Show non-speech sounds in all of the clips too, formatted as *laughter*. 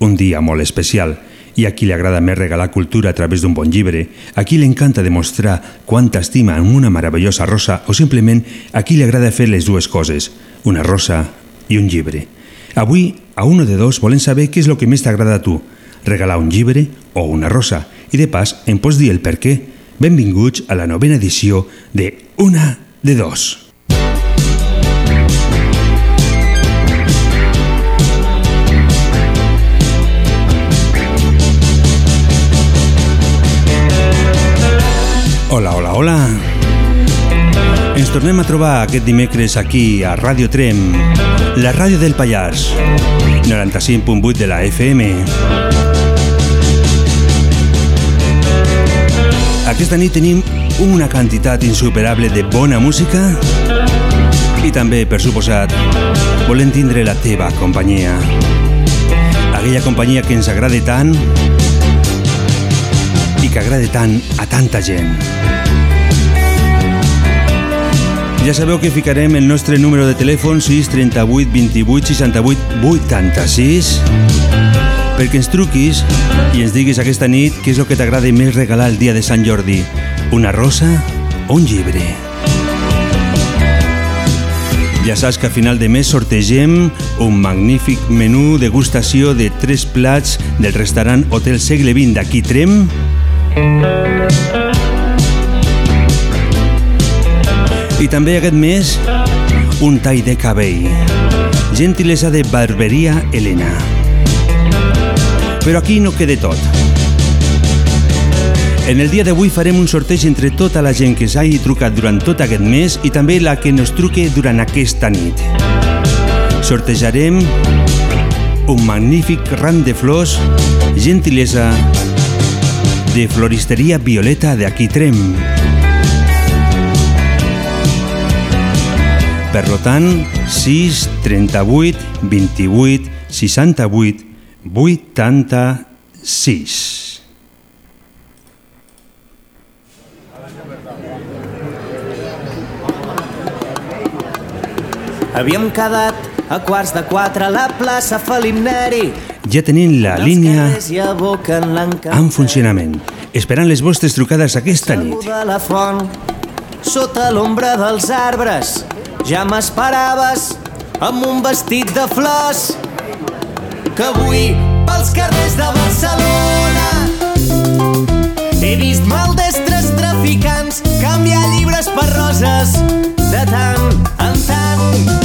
un dia molt especial, i a qui li agrada més regalar cultura a través d'un bon llibre, a qui li encanta demostrar quanta estima en una meravellosa rosa o simplement a qui li agrada fer les dues coses, una rosa i un llibre. Avui, a uno de dos, volem saber què és el que més t'agrada a tu, regalar un llibre o una rosa, i de pas em pots dir el per què. Benvinguts a la novena edició de Una de dos. Hola. Ens tornem a trobar aquest dimecres aquí a Ràdio Trem, la ràdio del Pallars, 95.8 de la FM. Aquesta nit tenim una quantitat insuperable de bona música i també, per suposat, volem tindre la teva companyia. Aquella companyia que ens agrada tant i que agrada tant a tanta gent. Ja sabeu que ficarem el nostre número de telèfon 638 28 68 86 perquè ens truquis i ens diguis aquesta nit què és el que t'agrada més regalar el dia de Sant Jordi. Una rosa o un llibre? Ja saps que a final de mes sortegem un magnífic menú degustació de tres plats del restaurant Hotel Segle XX d'aquí Trem i també aquest mes un tall de cabell. Gentilesa de Barberia Helena. Però aquí no queda tot. En el dia d'avui farem un sorteig entre tota la gent que s'hagi trucat durant tot aquest mes i també la que nos truque durant aquesta nit. Sortejarem un magnífic ram de flors, gentilesa de Floristeria Violeta de aquí Trem. Per tant, 6, 38, 28, 68, 86. Havíem quedat a quarts de quatre a la plaça Felip Neri. Ja tenim la línia en funcionament, esperant les vostres trucades aquesta nit. de la font, sota l'ombra dels arbres, ja m'esperaves amb un vestit de flors que avui pels carrers de Barcelona he vist maldestres traficants canviar llibres per roses de tant en tant.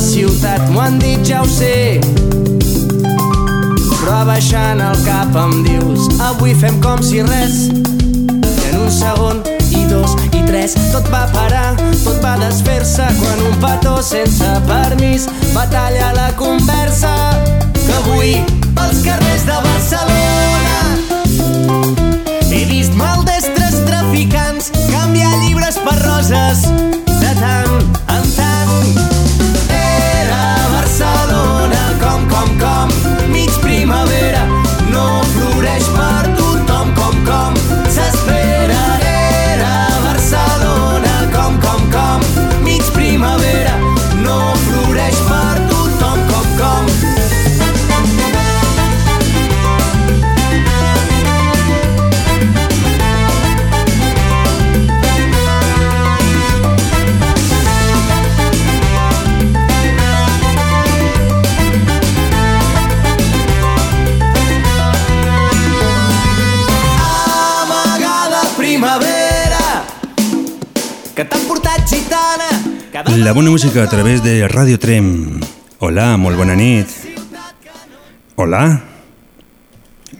Ciutat, m'ho han dit, ja ho sé, però baixant el cap em dius avui fem com si res i en un segon i dos i tres tot va parar, tot va desfer-se quan un petó sense permís va tallar la conversa. Que avui pels carrers de Barcelona he vist maldestres traficants canviar llibres per roses La bona música a través de Radio Trem. Hola, molt bona nit. Hola.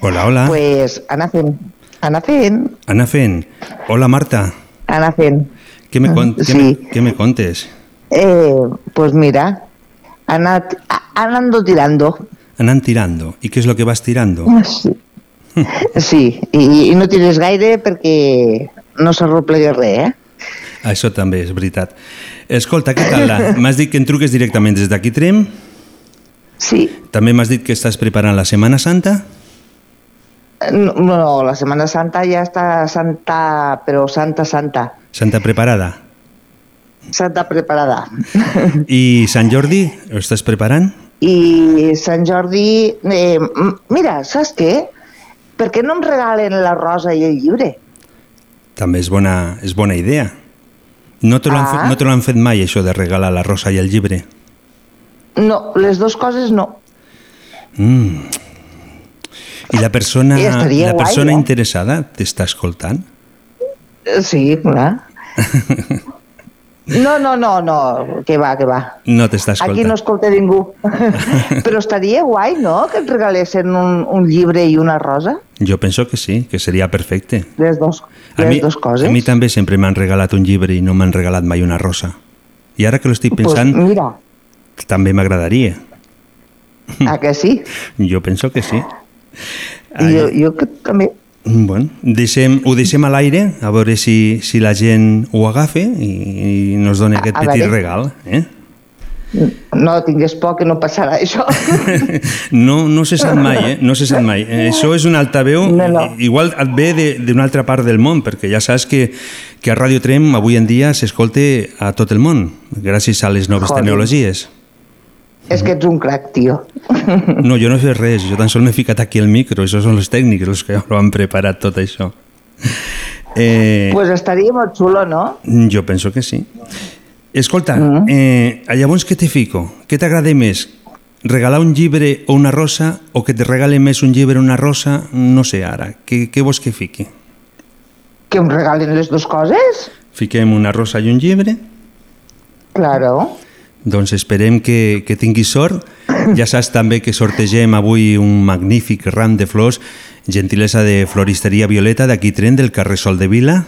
Hola, hola. Pues anar fent. Anar fent. Anar fent. Hola, Marta. Anar fent. Què me, con què Sí. me, què me contes? Eh, pues mira, anat, anando tirando. Anant tirando. I què és lo que vas tirando? *laughs* Sí, sí i, i no tires gaire perquè no s'arroplega res, eh? Això també és veritat. Escolta, què tal? M'has dit que en truques directament des d'aquí Trem. Sí. També m'has dit que estàs preparant la Setmana Santa. No, no, la Setmana Santa ja està santa, però santa, santa. Santa preparada. Santa preparada. I Sant Jordi, ho estàs preparant? I Sant Jordi... Eh, mira, saps què? Per què no em regalen la rosa i el llibre? També és bona, és bona idea. No te l'han Ah. fet, no fet mai, això de regalar la rosa i el llibre? No, les dues coses no. Mm. I la persona, I la guai, persona eh? interessada t'està escoltant? Eh, Sí, clar. *laughs* No, no, no, no, que va, que va. No t'està escoltant. Aquí no escolta ningú. *laughs* Però estaria guai, no?, que et regalessin un, un llibre i una rosa, Jo penso que sí, que seria perfecte. les, dos, A les mi, dos coses. a mi també sempre m'han regalat un llibre i no m'han regalat mai una rosa. I ara que lo estic pues pensant, mira, també m'agradaria. a que sí? Jo penso que sí. Jo, jo que també. Bueno, deixem, ho deixem a l'aire, a veure si, si la gent ho agafa i, i nos dona A- aquest a petit veure. regal. Eh? No tingues por que no passarà això. *laughs* No, no se sap mai, eh? No se sap mai. Eh, Això és un altaveu, No, no. igual et ve de- d'una altra part del món, perquè ja saps que, que a Radio Trem avui en dia s'escolta a tot el món, gràcies a les noves Joder. tecnologies. És que ets un crac, tio. No, jo no he fet res, jo tan sols m'he ficat aquí al micro, això són els tècnics els que ho han preparat tot això. Eh, pues estaria molt xulo, no? jo penso que sí. Escolta, Mm. eh, llavors què te fico? Què t'agrada més? Regalar un llibre o una rosa o que te regale més un llibre o una rosa? No sé ara. Què, què vols que fiqui? Que em regalen les dues coses? Fiquem una rosa i un llibre? Claro. Doncs esperem que, que tinguis sort. Ja saps també que sortegem avui un magnífic ram de flors, gentilesa de Floristeria Violeta d'aquí tren del carrer Sol de Vila.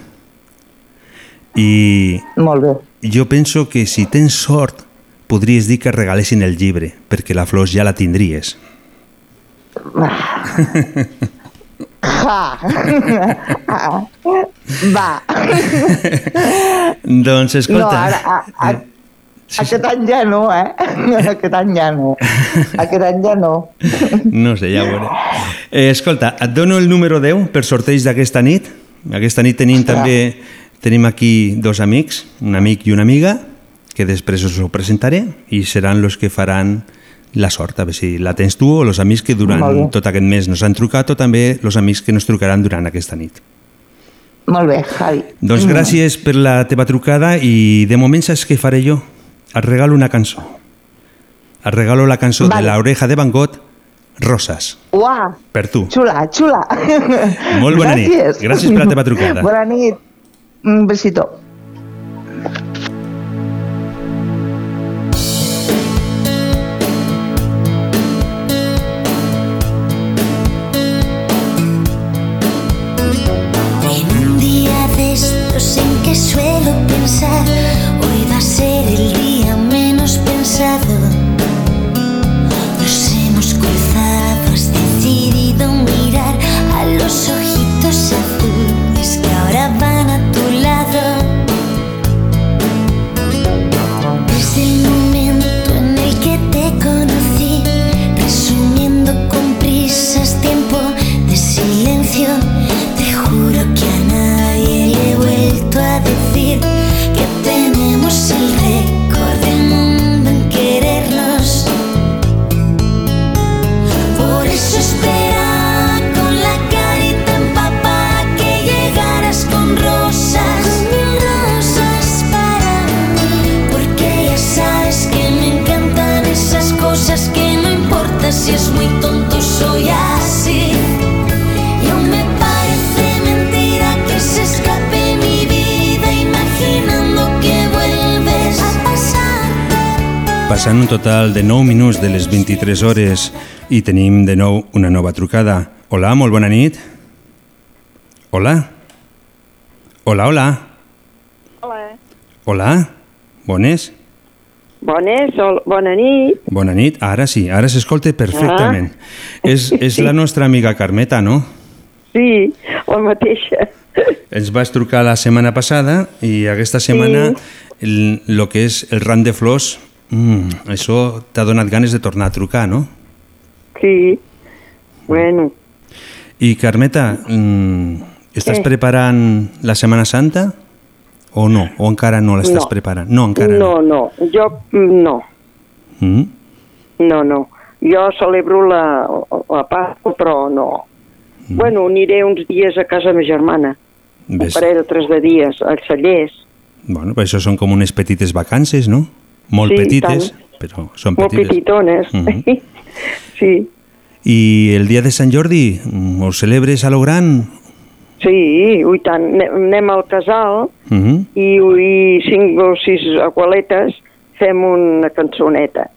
I Molt bé. jo penso que si tens sort podries dir que regalessin el llibre, perquè la flors ja la tindries. Ja. *laughs* Va. *laughs* doncs escolta... No, ara, a, a, aquest any ja no, eh? Aquest any ja no. Aquest any ja no. No sé, ja ho veuré. Eh, escolta, et dono el número 10 per sorteig d'aquesta nit. Aquesta nit tenim Ostres. també tenim aquí dos amics, un amic i una amiga, que després us ho presentaré i seran els que faran la sort, a veure si la tens tu o els amics que durant tot aquest mes nos han trucat o també els amics que nos trucaran durant aquesta nit. Molt bé, Javi. Doncs gràcies per la teva trucada i de moment saps què faré jo? Et regalo una cançó. Et regalo la cançó de Vale. La Oreja de Van Gogh, Roses, Uah, per tu. xula, xula. Molt bona nit. Gràcies. Gràcies per la teva trucada. Bona nit. Un besito. En un día de estos en que suelo pensar, Passant un total de 9 minuts de les 23 hores i tenim de nou una nova trucada. Hola, molt bona nit. Hola. Hola, hola. Hola. Hola. Bones? Bones, bona nit. Bona nit. Ara sí, ara s'escolta perfectament. És, *laughs* és la nostra amiga Carmeta, no? Sí, la mateixa. Ens vas trucar la setmana passada i aquesta setmana el, lo que és el ram de flors, mm, això t'ha donat ganes de tornar a trucar, no? Sí. Bueno, I Carmeta, mm, estàs Eh. preparant la Setmana Santa o no? O encara no l'estàs No. preparant? No, encara no, no, jo mm, no, Mm? no, no. Jo celebro la, la Pasqua, però no. Bueno, aniré uns dies a casa de ma germana, un Ves, parell o tres de dies, als cellers. bueno, però això són com unes petites vacances, no? Molt Sí, petites, tant. però són Molt petites. petitones. Mhm. *laughs* sí, I el dia de Sant Jordi, mm, ho celebres a lo gran? sí, ui tant. Ne- Anem al casal Mm i, i cinc o sis abueletes fem una cançoneta.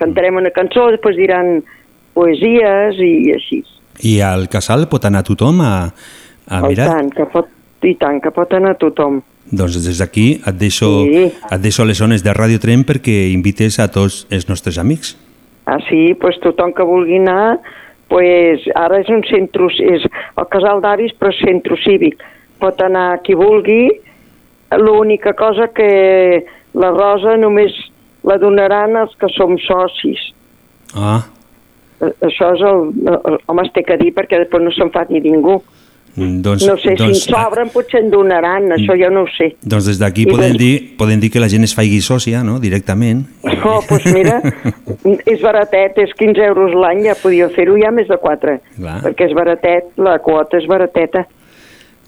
Cantarem una cançó, després diran poesies i així. I al casal pot anar tothom a, a I mirar? tant, que pot, I tant, que pot anar tothom. Doncs des d'aquí et, deixo, Sí. et deixo les zones de Ràdio Tren perquè invites a tots els nostres amics. Ah, sí, doncs tothom que vulgui anar, pues, ara és un centre, és el casal d'avis, però centre cívic. Pot anar qui vulgui, l'única cosa que la rosa només la donaran els que som socis. Ah, Eh, Això és el... Home, es té que dir perquè després no s'enfadi ningú. Doncs, No sé, doncs, si en sobren potser en donaran, això jo no ho sé. Doncs des d'aquí I podem doncs- dir, podem dir que la gent es faci sòcia, no?, directament. Oh, doncs mira, *laughs* és baratet, és 15 euros l'any, ja podia fer-ho ja més de 4, Clar. perquè és baratet, la quota és barateta.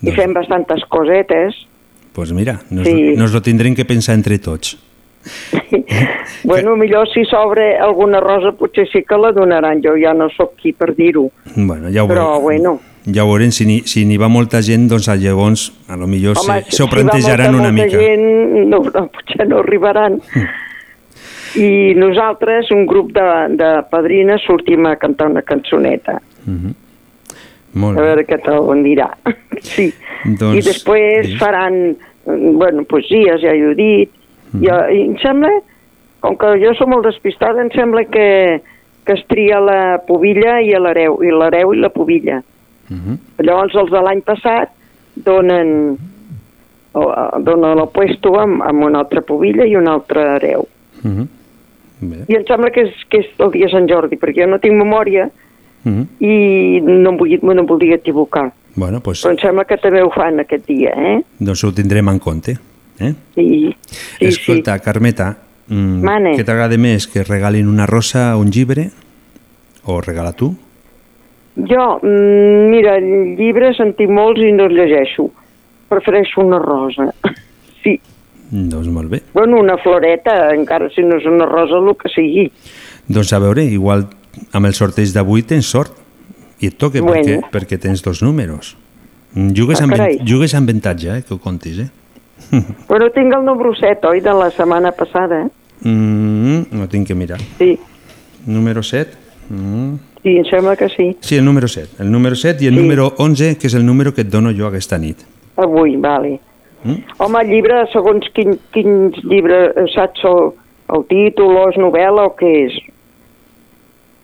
I Doncs- fem bastantes cosetes. Doncs pues mira, nos, Sí. nos lo tindrem que pensar entre tots. *laughs* bueno, millor si s'obre alguna rosa potser sí que la donaran, jo ja no sóc qui per dir-ho. Bueno, ja ho Però, veurem. bueno. Ja ho veurem, si n'hi si va molta gent, doncs llavors a lo millor s'ho si plantejaran molta, una molta mica. Hmm. Gent, no, no, potser no arribaran. I nosaltres, un grup de, de padrines, sortim a cantar una cançoneta. Molt A bé. veure què tal dirà. *laughs* Sí. Doncs, I després digues. faran, mm, bueno, poesies, ja ho he dit. Mhm. I, I em sembla, com que jo som molt despistada, em sembla que, que es tria la pobilla i l'hereu, i l'hereu i la pobilla. Mhm. Llavors, els de l'any passat donen, o, donen el puesto amb, amb una altra pobilla i un altre hereu. Mhm. Bé. I em sembla que és, que és el dia Sant Jordi, perquè jo no tinc memòria Mhm. i no em, vull, no em voldria equivocar. Bueno, pues, Però em sembla que també ho fan aquest dia, eh? doncs ho tindrem en compte. Eh? Sí, sí, Escolta, Carmeta, mm, Mane. què t'agrada més, que regalin una rosa o un llibre? O regala tu? Jo, mm, mira, llibres en tinc molts i no els llegeixo. Prefereixo una rosa. *laughs* Sí. Doncs molt bé. Bueno, una floreta, encara si no és una rosa, el que sigui. Doncs a veure, igual amb el sorteig d'avui tens sort i et toca Bueno. perquè, perquè tens dos números. Mm, Jugues, Ah, amb, jugues amb avantatge, eh, que ho comptis, eh? *laughs* Però tinc el número 7, oi, de la setmana passada, eh? Mm, no tinc que mirar. Sí, Número 7? Mm. Sí, em sembla que sí. Sí, el número 7. El número 7 i el Sí. número 11, que és el número que et dono jo aquesta nit. Avui, vale. Mm? Home, el llibre, segons quin, quins llibre, eh, saps el, el títol o és novel·la o què és?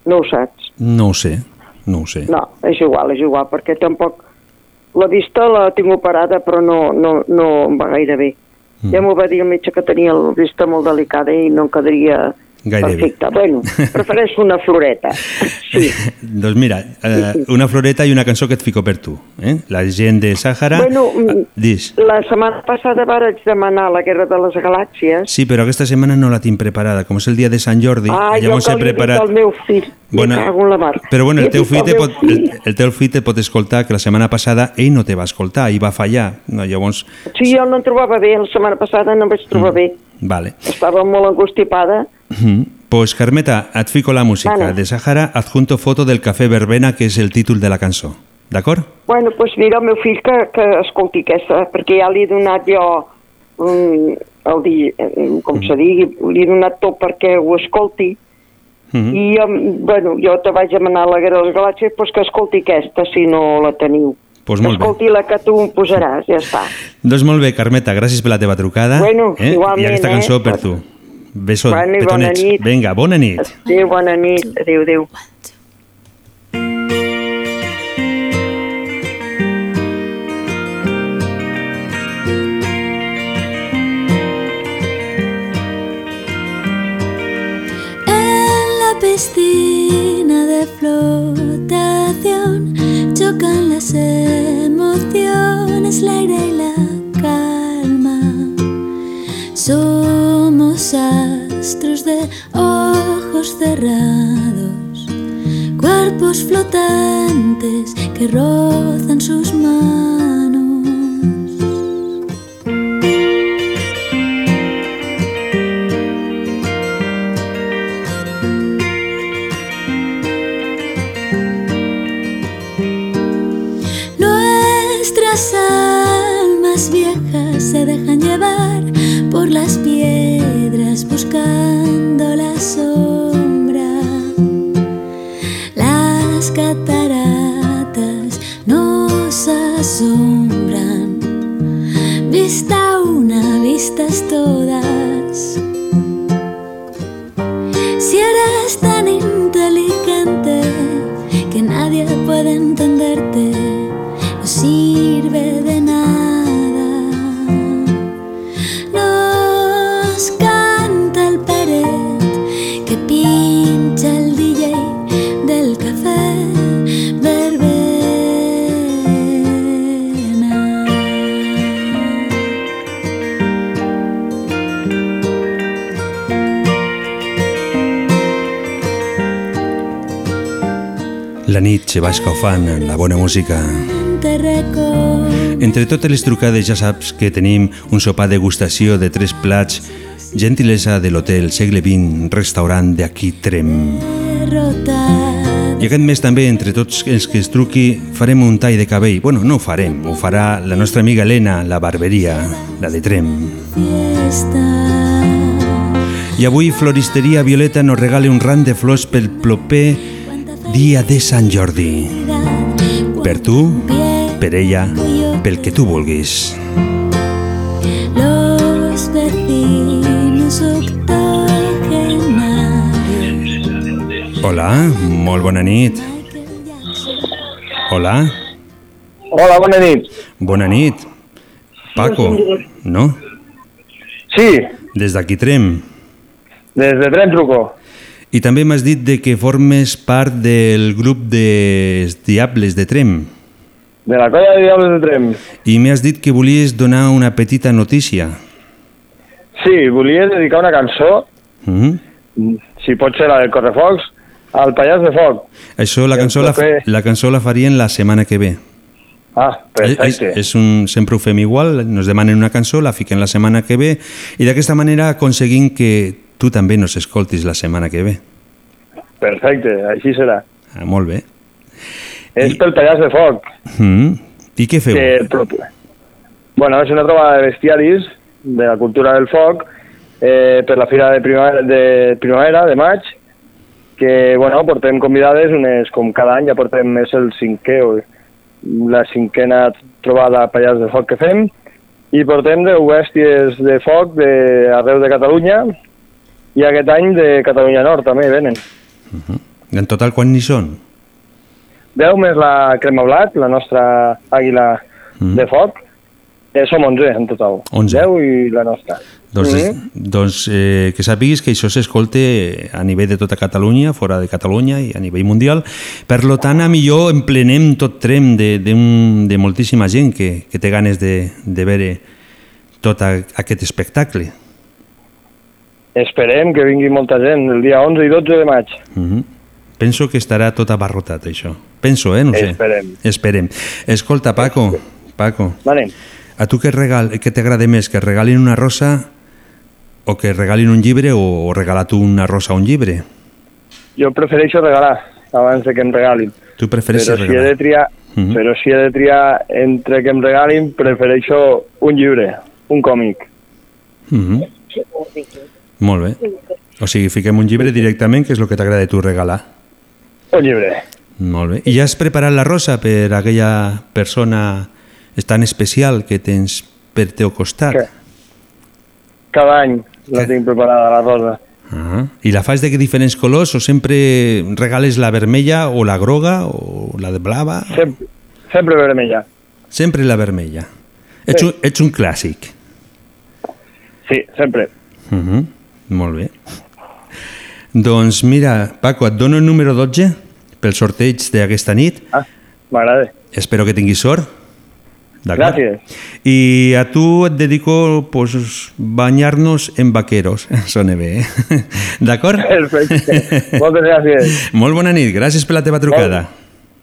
No ho saps. No ho sé, no ho sé. No, és igual, és igual, perquè tampoc... La vista la tinc operada, però no, no, no em va gaire bé. Mm. Ja m'ho va dir el metge que tenia la vista molt delicada i no em quedaria Gaire bé. perfecta. Bueno, *laughs* prefereixo una floreta. Sí. *laughs* doncs mira, eh, una floreta i una cançó que et fico per tu. Eh? La gent de Sàhara... Bueno, mm, Ah, Dis. La setmana passada vaig demanar la Guerra de les Galàxies. Sí, però aquesta setmana no la tinc preparada. Com és el dia de Sant Jordi, ah, jo llavors que he preparat... al meu fill. En la mar. però bueno, el teu, fill te pot, el, el teu fill te pot escoltar que la setmana passada ell no te va escoltar i va fallar. No, llavors, Sí, jo no em trobava bé, la setmana passada no em vaig trobar bé. Vale. Estava molt angustipada. Mm. Pues Carmeta, et fico la música Vale. de Sàhara, adjunto foto del Cafè Verbena, que és el títol de la cançó. D'acord? Bueno, doncs mira, el meu fill que, que escolti aquesta, perquè ja li he donat jo mm, el di, eh, com se digui, li he donat tot perquè ho escolti, Mhm. i jo, bueno, jo te vaig demanar la Guerra de les Galàxies, doncs que escolti aquesta, si no la teniu. Pues molt bé. escolti la que tu em posaràs, ja està. Doncs molt bé, Carmeta, gràcies per la teva trucada. Bueno, eh? igualment, I aquesta eh? cançó per tu. Beso, Bueno, bona petonets. nit. Vinga, bona nit. Adéu, bona nit, adéu, adéu. En la piscina de flotación chocan las emociones, el aire y la calma. Somos astros de ojos cerrados, cuerpos flotantes que rozan sus manos. Asombran. Vista una, vistas todas. La nit se va escalfant en la bona música. Entre totes les trucades ja saps que tenim un sopar degustació de tres plats, gentilesa de l'hotel Segle XX, restaurant d'aquí Trem. I aquest mes també, entre tots els que es truqui, farem un tall de cabell. Bueno, no ho farem, ho farà la nostra amiga Helena, la barberia, la de Trem. I avui Floristeria Violeta nos regala un ram de flors pel proper dia de Sant Jordi. Per tu, per ella, pel que tu vulguis. Los vecinos octogenarios. Hola, molt bona nit. Hola, Hola, bona nit. bona nit. Paco, no? Sí, Des d'aquí Trem. des de Tren truco. I també m'has dit de que formes part del grup de Diables de Trem. De la colla de Diables de Trem. I m'has dit que volies donar una petita notícia. Sí, volia dedicar una cançó, Mm si pot ser la del Correfocs, al Pallars de Foc. Això, la cançó la, la cançó la farien la setmana que ve. Ah, És, perfecte. és un, sempre ho fem igual, nos demanen una cançó, la fiquem la setmana que ve i d'aquesta manera aconseguim que tu també nos escoltis la setmana que ve. Perfecte, així serà. Ah, molt bé. És pel Pallars de Foc. Mm. I què feu? Que Bueno, és una trobada de bestiaris de la cultura del foc eh, per la fira de primavera, de primavera, de maig, que, bueno, portem convidades unes, com cada any, ja portem, és el cinquè o la cinquena trobada Pallars de Foc que fem, i portem 10 bèsties de foc de, arreu de Catalunya, i aquest any de Catalunya Nord també venen. En total, quan n'hi són? 10 més la crema blat, la nostra àguila Mm. de foc, eh, som 11 en total. 11. 10 i la nostra. Doncs, Mhm. mm. doncs eh, que sàpiguis que això s'escolte a nivell de tota Catalunya, fora de Catalunya i a nivell mundial. Per lo tant, a millor emplenem tot trem de, de, un, de moltíssima gent que, que té ganes de, de veure tot a, aquest espectacle. Esperem que vingui molta gent el dia 11 i 12 de maig. Mm -hmm. Penso que estarà tot abarrotat, això. Penso, eh? No sé. Esperem. Esperem. Escolta, Paco, Paco, Vale. a tu què, regal, què t'agrada més, que regalin una rosa o que regalin un llibre o, o regalar tu una rosa o un llibre? Jo prefereixo regalar abans de que em regalin. Tu prefereixes però si he regalar? de triar, Mhm. però si he de triar entre que em regalin, prefereixo un llibre, un còmic. Mm -hmm. Molt bé. O sigui, fiquem un llibre directament, que és el que t'agrada tu regalar. Un llibre. Molt bé. I ja has preparat la rosa per aquella persona tan especial que tens per teu costat? Què? Cada any la tinc preparada, la rosa. Ah. I la fas de diferents colors o sempre regales la vermella o la groga o la de blava? Sempre, sempre vermella. Sempre la vermella. Ets, Sí. un, ets un clàssic. Sí, sempre. Uh -huh. Molt bé. Doncs mira, Paco, et dono el número 12 pel sorteig d'aquesta nit. Ah, m'agrada. Espero que tinguis sort. Gràcies. I a tu et dedico pues, banyar-nos en vaqueros. *laughs* Sona bé, eh? *laughs* D'acord? Perfecte. *laughs* Moltes gràcies. Molt bona nit, gràcies per la teva trucada.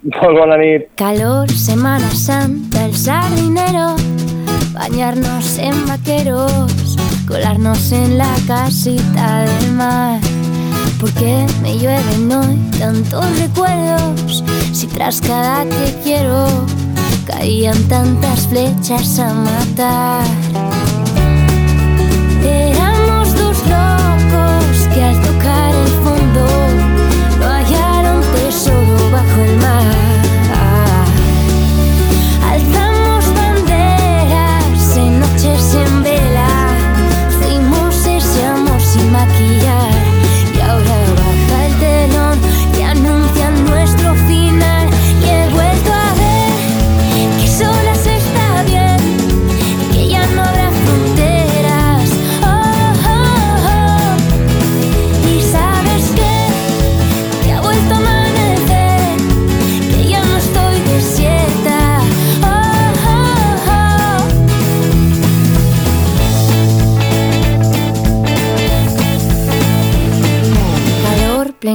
Molt bona nit. Calor, Semana Santa, el sardinero, bañarnos en vaqueros, colarnos en la casita del mar. Porque me llueven hoy tantos recuerdos, si tras cada te quiero caían tantas flechas a matar. Éramos dos locos que al tocar el fondo no hallaron tesoro bajo el mar.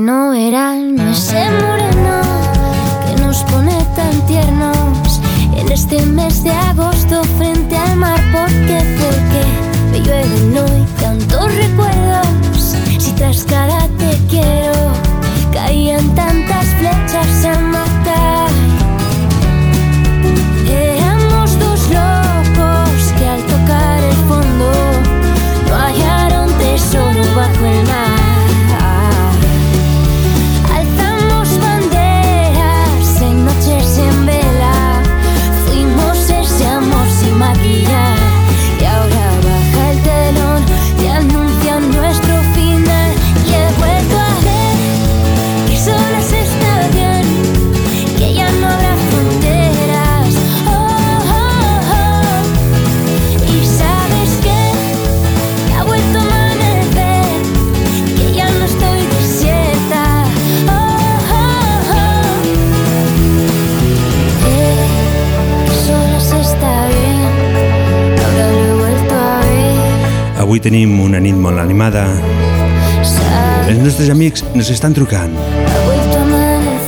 Calor pleno verano, ese moreno que nos pone tan tiernos en este mes de agosto frente al mar. ¿Por qué? Porque me llueven hoy tantos recuerdos. Si tras cada te quiero una nit molt animada. Els nostres amics ens estan trucant.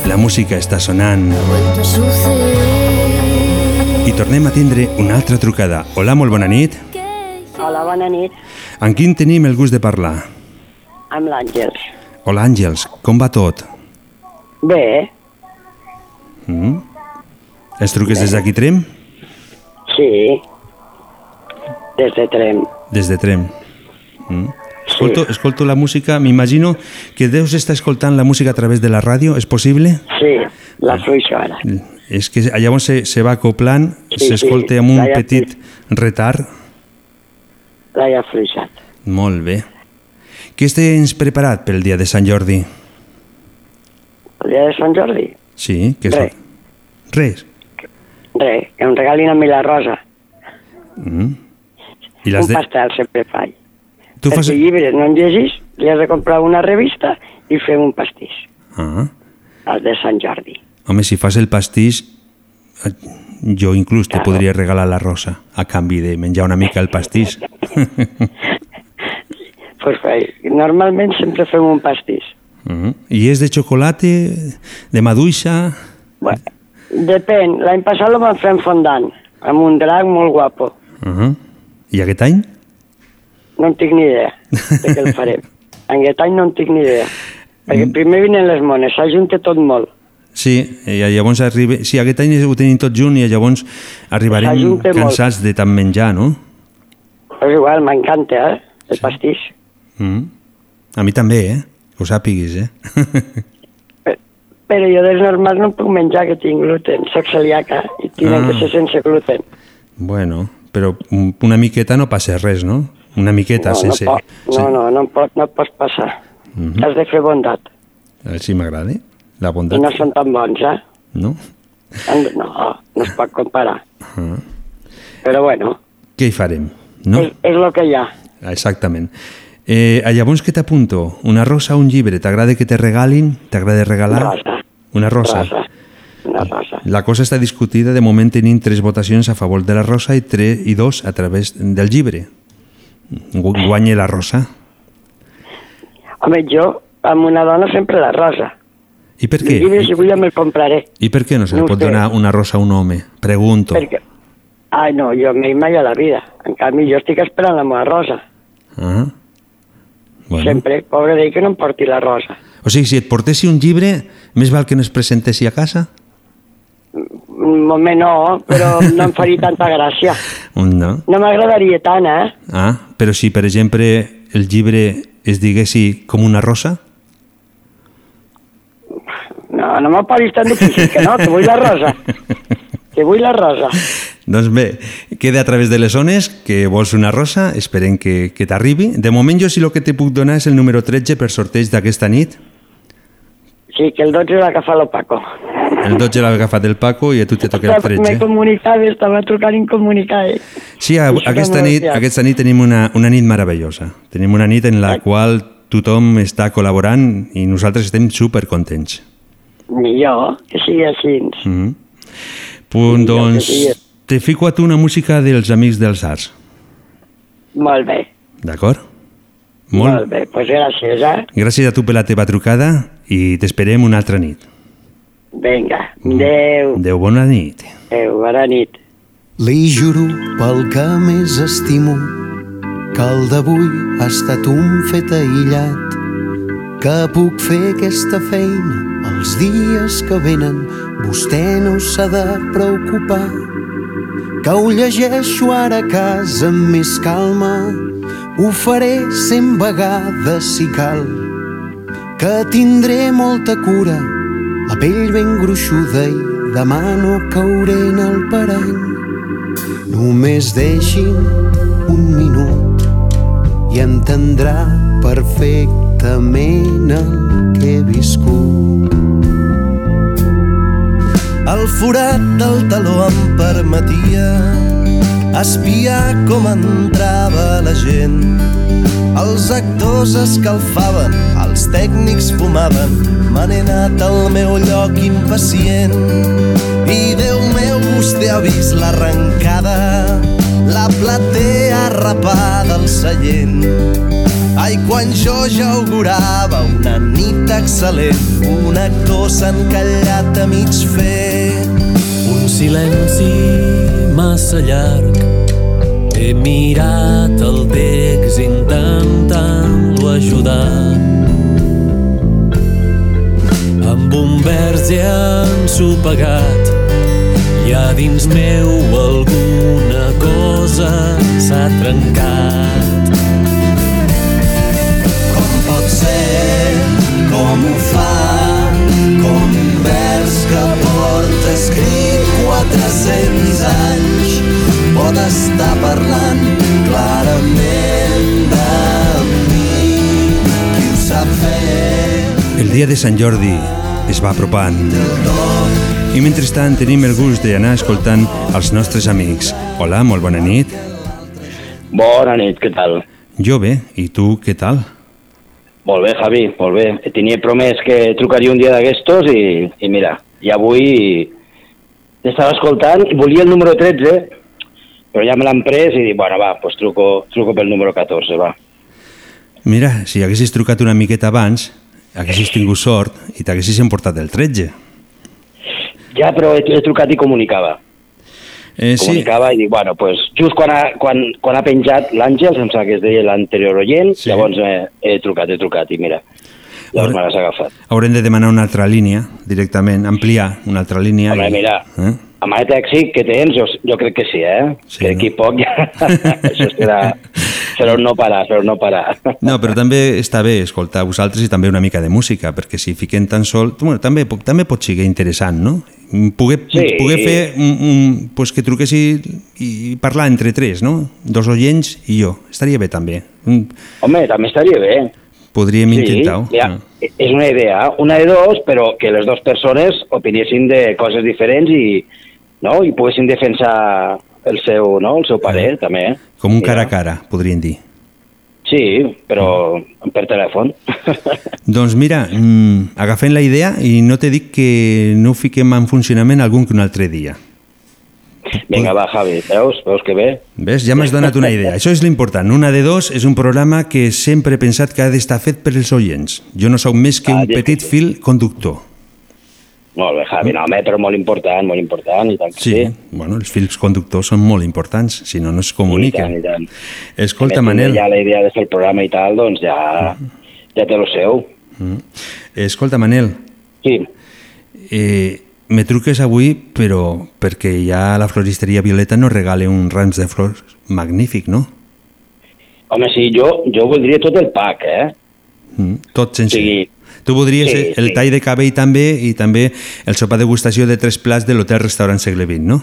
La música està sonant. I tornem a tindre una altra trucada. Hola, molt bona nit. Hola, bona nit. Amb quin tenim el gust de parlar? Amb l'Àngels. Hola, Àngels, com va tot? Bé, Mm? Els truques des d'aquí Trem? sí. Des de Trem. Des de Trem. Mm? Escolto, escolto la música, m'imagino que deus estar escoltant la música a través de la ràdio, és possible? Sí, la fluixo ara. És que llavors se, se va acoplant, Sí, s'escolta sí, amb un petit retard. L'he afluixat. Molt bé. Què tens preparat pel dia de Sant Jordi? El dia de Sant Jordi? Sí, que és... Res. Res. Res, que em regalin a mi la rosa. Mm. I Un de... pastel sempre faig. Tu Perquè fas... llibres no en llegis, li has de comprar una revista i fem un pastís. Ah. El de Sant Jordi. Home, si fas el pastís, eh, jo inclús te Claro. podria regalar la rosa a canvi de menjar una mica el pastís. *laughs* Pues, fe- normalment sempre fem un pastís. Mm. I és de xocolata, de maduixa... Bueno, depèn. L'any passat lo vam fer en fondant, amb un drac molt guapo. Uh -huh. I aquest any? No en tinc ni idea de què el *laughs* farem. En aquest any no en tinc ni idea. Perquè primer vinen les mones, s'ajunta tot molt. Sí, i llavors arriba... Sí, aquest any ho tenim tot junt i llavors arribarem S'ajunta molt. cansats de tant menjar, no? Pues igual, m'encanta, eh? El pastís. Mm. A mi també, eh? Que ho sàpiguis, *laughs* eh? Però jo dels normals no puc menjar que tinc gluten. Soc celíaca i tenen Ah. que ser sense gluten. bueno, però un- una miqueta no passa res, no? Una miqueta no, sense... no, pot, no, no, no, em pot, no et pots passar. Mhm. Has de fer bondat. Així m'agrada, la I bondat. no són tan bons, eh? No? No, no es pot comparar. Ah. Però bueno, Què hi farem? No? és, és el que hi ha. Exactament. Eh, llavors què t'apunto? Una rosa o un llibre? T'agrada que te regalin? T'agrada regalar? Rosa. Una rosa. Rosa. Una rosa. La cosa està discutida, de moment tenim tres votacions a favor de la rosa i, tres, i dos a través del llibre. Gu- Guanya la rosa. Home, jo amb una dona sempre la rosa. I per què? llibre, si vull, ja me'l compraré. I per què no se li No pot sé. donar una rosa a un home? Pregunto. Perquè... Ai, no, jo m'he mai a la vida. En canvi, jo estic esperant la meva rosa. Ah. Bueno. Sempre, pobre d'ell que no em porti la rosa. O sigui, si et portessi un llibre, més val que no es presentessi a casa? Moment no, però no em faria tanta gràcia. *laughs* No. No m'agradaria tant, eh? Ah, però si, per exemple, el llibre es diguessi com una rosa? No, no me posis tan difícil, que no, que vull la rosa. Que vull la rosa. Doncs bé, queda a través de les zones que vols una rosa, esperem que, que t'arribi. De moment jo sí el que te puc donar és el número 13 per sorteig d'aquesta nit. Sí, que el 12 l'ha agafat el Paco. El 12 l'ha agafat el Paco i a tu te toca el M'he 13. comunicat, estava trucant incomunicada. Sí, a, aquesta, nit, aquesta nit tenim una, una nit meravellosa. Tenim una nit en la qual tothom està col·laborant i nosaltres estem supercontents. Millor, que sigui així. Mm -hmm. Punt, Sí, doncs, te fico a tu una música dels Amics dels Arts, Molt bé, d'acord? Molt, bé. Doncs pues gràcies, eh? Gràcies a tu per la teva trucada i t'esperem una altra nit. Vinga, adeu, Adéu, bona nit. adeu, bona nit. Li juro pel que més estimo que el d'avui ha estat un fet aïllat que puc fer aquesta feina els dies que venen vostè no s'ha de preocupar que ho llegeixo ara a casa amb més calma ho faré cent vegades si cal que tindré molta cura la pell ben gruixuda i demà no cauré en el parany Només deixi'm un minut i entendrà perfectament el que he viscut. El forat del taló em permetia espiar com entrava la gent. Els actors escalfaven, els tècnics fumaven, me n'he anat al meu lloc impacient. I Déu meu, vostè ha vist l'arrencada, la platea rapada al seient. Ai, quan jo ja augurava una nit excel·lent, un actor s'ha encallat a mig fer. Un silenci massa llarg. He mirat el text intentant-lo ajudar. Amb un vers ja ensopegat i a dins meu alguna cosa s'ha trencat. Com pot ser, com ho fa, porta escrit 400 anys pot estar parlant clarament de mi. Qui ho sap fer? El dia de Sant Jordi es va apropant i mentrestant tenim el gust d'anar escoltant els nostres amics. Hola, molt bona nit. Bona nit, què tal? Jo bé, i tu què tal? Molt bé, Javi, molt bé. Tenia promès que trucaria un dia d'aquestos i, i mira, i avui estava escoltant i volia el número 13, però ja me l'han pres i dic, bueno, va, pues truco, truco pel número 14, va. Mira, si haguessis trucat una miqueta abans, haguessis tingut sort i t'haguessis emportat el 13. Ja, però he, he trucat i comunicava. Eh, sí, Comunicava i dic, bueno, pues, just quan ha, quan, quan ha penjat l'Àngel, em sembla que es deia l'anterior oient, sí. llavors eh, he trucat, he trucat i mira, llavors me l'has agafat. haurem de demanar una altra línia directament, ampliar una altra línia. Home, i- mira, Eh? amb aquest èxit que tens, jo, jo crec que sí, eh? Sí, que d'aquí poc ja... *laughs* això serà, serà un no parar, serà un no parar. *laughs* No, però també està bé escoltar vosaltres i també una mica de música, perquè si fiquem tan sol... Bueno, també, també pot ser interessant, no? Poder, Sí. poder fer un, un, pues que truqués i, i parlar entre tres, no? Dos oients i jo. Estaria bé també. Un- Home, també estaria bé. Podríem intentar-ho. Ja, és una idea, una de dos, però que les dues persones opinessin de coses diferents i, no? I poguessin defensar el seu, no? el seu parer, també. Com un cara a cara, podríem dir. Sí, però per telèfon. *laughs* Doncs mira, mm, agafem la idea i no te dic que no ho fiquem en funcionament algun que un altre dia. Vinga, va, Javi, veus? Veus que bé? Ves? Ja m'has donat una idea. Això és l'important. Una de dos és un programa que sempre he pensat que ha d'estar fet per els oients. Jo no sóc més que un petit fil conductor. Molt bé, Javi, no, home, però molt important, molt important, i tant que Sí, sí. bueno, els fils conductors són molt importants, si no, no es I comuniquen. tant, i tant. Escolta, més, Manel, Ja la idea de fer el programa i tal, doncs ja, ja té el seu. Mm. escolta, Manel, Sí, eh, me truques avui, però perquè ja la floristeria Violeta no regala un rams de flors magnífic, no? home, sí, jo, jo voldria tot el pack, eh? Mm, tot sense... Sí. Tu voldries Sí, sí, el sí. tall de cabell també i també el sopar degustació de tres plats de l'hotel-restaurant Segle XX, no?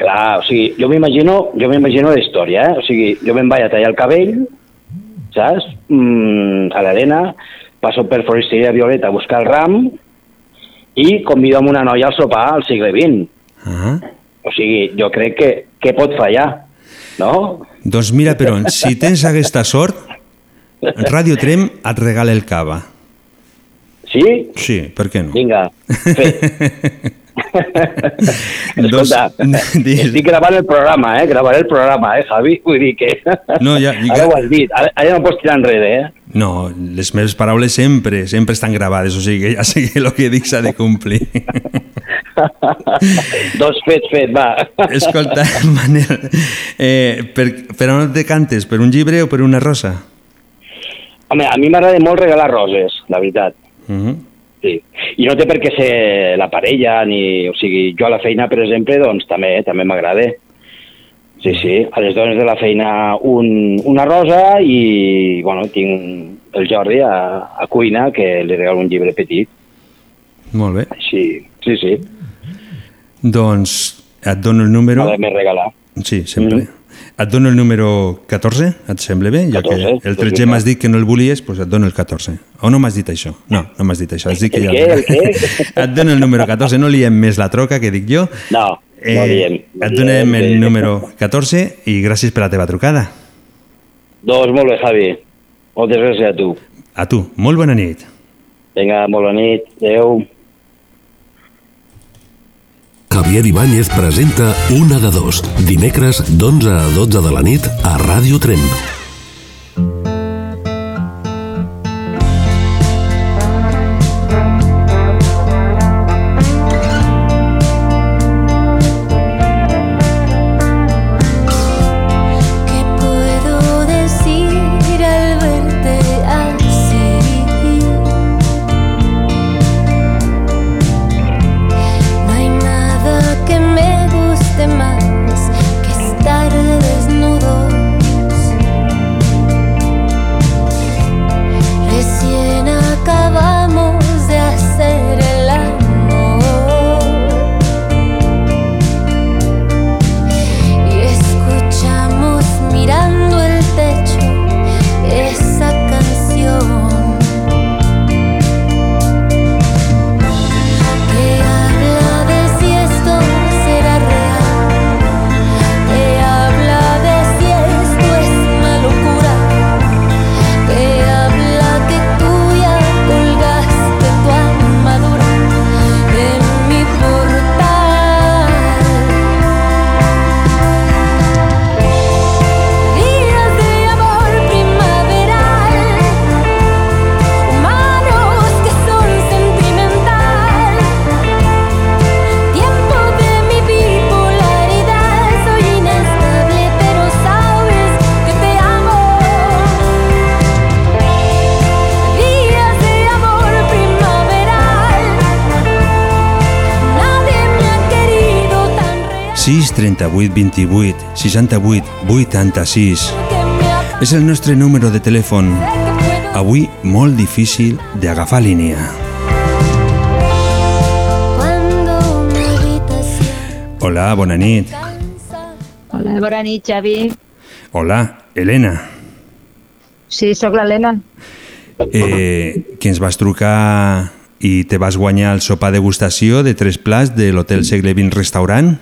Clar, o sigui, jo m'imagino jo m'imagino la història, eh? O sigui, jo me'n vaig a tallar el cabell, saps? Mm, a l'arena, passo per Floristeria Violeta a buscar el ram i convido amb una noia al sopar al segle XX. Ah. O sigui, jo crec que què pot fallar, no? Doncs mira, però, si tens aquesta sort, Ràdio Trem et regala el cava. Sí? Sí, per què no? Vinga, fet. *laughs* Escolta, *laughs* Digues. estic gravant el programa, eh? Gravaré el programa, eh, Javi? Vull dir que... No, ja- Ara ho has dit, ara, ara no pots tirar enrere, eh? No, les meves paraules sempre, sempre estan gravades, o sigui que ja sé que el que dic s'ha de complir. *laughs* Dos fet, fet, va. Escolta, *laughs* Manel, eh, per, per on et decantes? Per un llibre o per una rosa? Home, a mi m'agrada molt regalar roses, la veritat. Uh -huh. Sí. I no té per què ser la parella, ni... O sigui, jo a la feina, per exemple, doncs també, també m'agrada. Sí, sí, a les dones de la feina un, una rosa i, bueno, tinc el Jordi a, a cuina que li regalo un llibre petit. Molt bé. Sí, sí, sí. Doncs et dono el número... M'ha de més regalar. Sí, sempre. Mm. Et dono el número 14, et sembla bé? Ja 14, que el doncs 13 vinga. m'has dit que no el volies, doncs et dono el 14. O no m'has dit això? No, no m'has dit això. Has dit que El ja... què, el què? *laughs* Et dono el número 14, no liem més la troca, que dic jo. No, no diem. no et donem el número 14 i gràcies per la teva trucada. Doncs molt bé, Javi. Moltes gràcies a tu. A tu, molt bona nit. Vinga, molt bona nit. Adéu. Javier Ibáñez presenta Una de dos, dimecres d'11 a 12 de la nit a Ràdio Tremp. 38 28 68 86. És el nostre número de telèfon. Avui molt difícil d'agafar línia. Hola, bona nit. Hola, bona nit, Xavi. Hola, Helena. Sí, sóc l'Helena. Eh, que ens vas trucar i te vas guanyar el sopar degustació de tres plats de l'Hotel Segle XX Restaurant?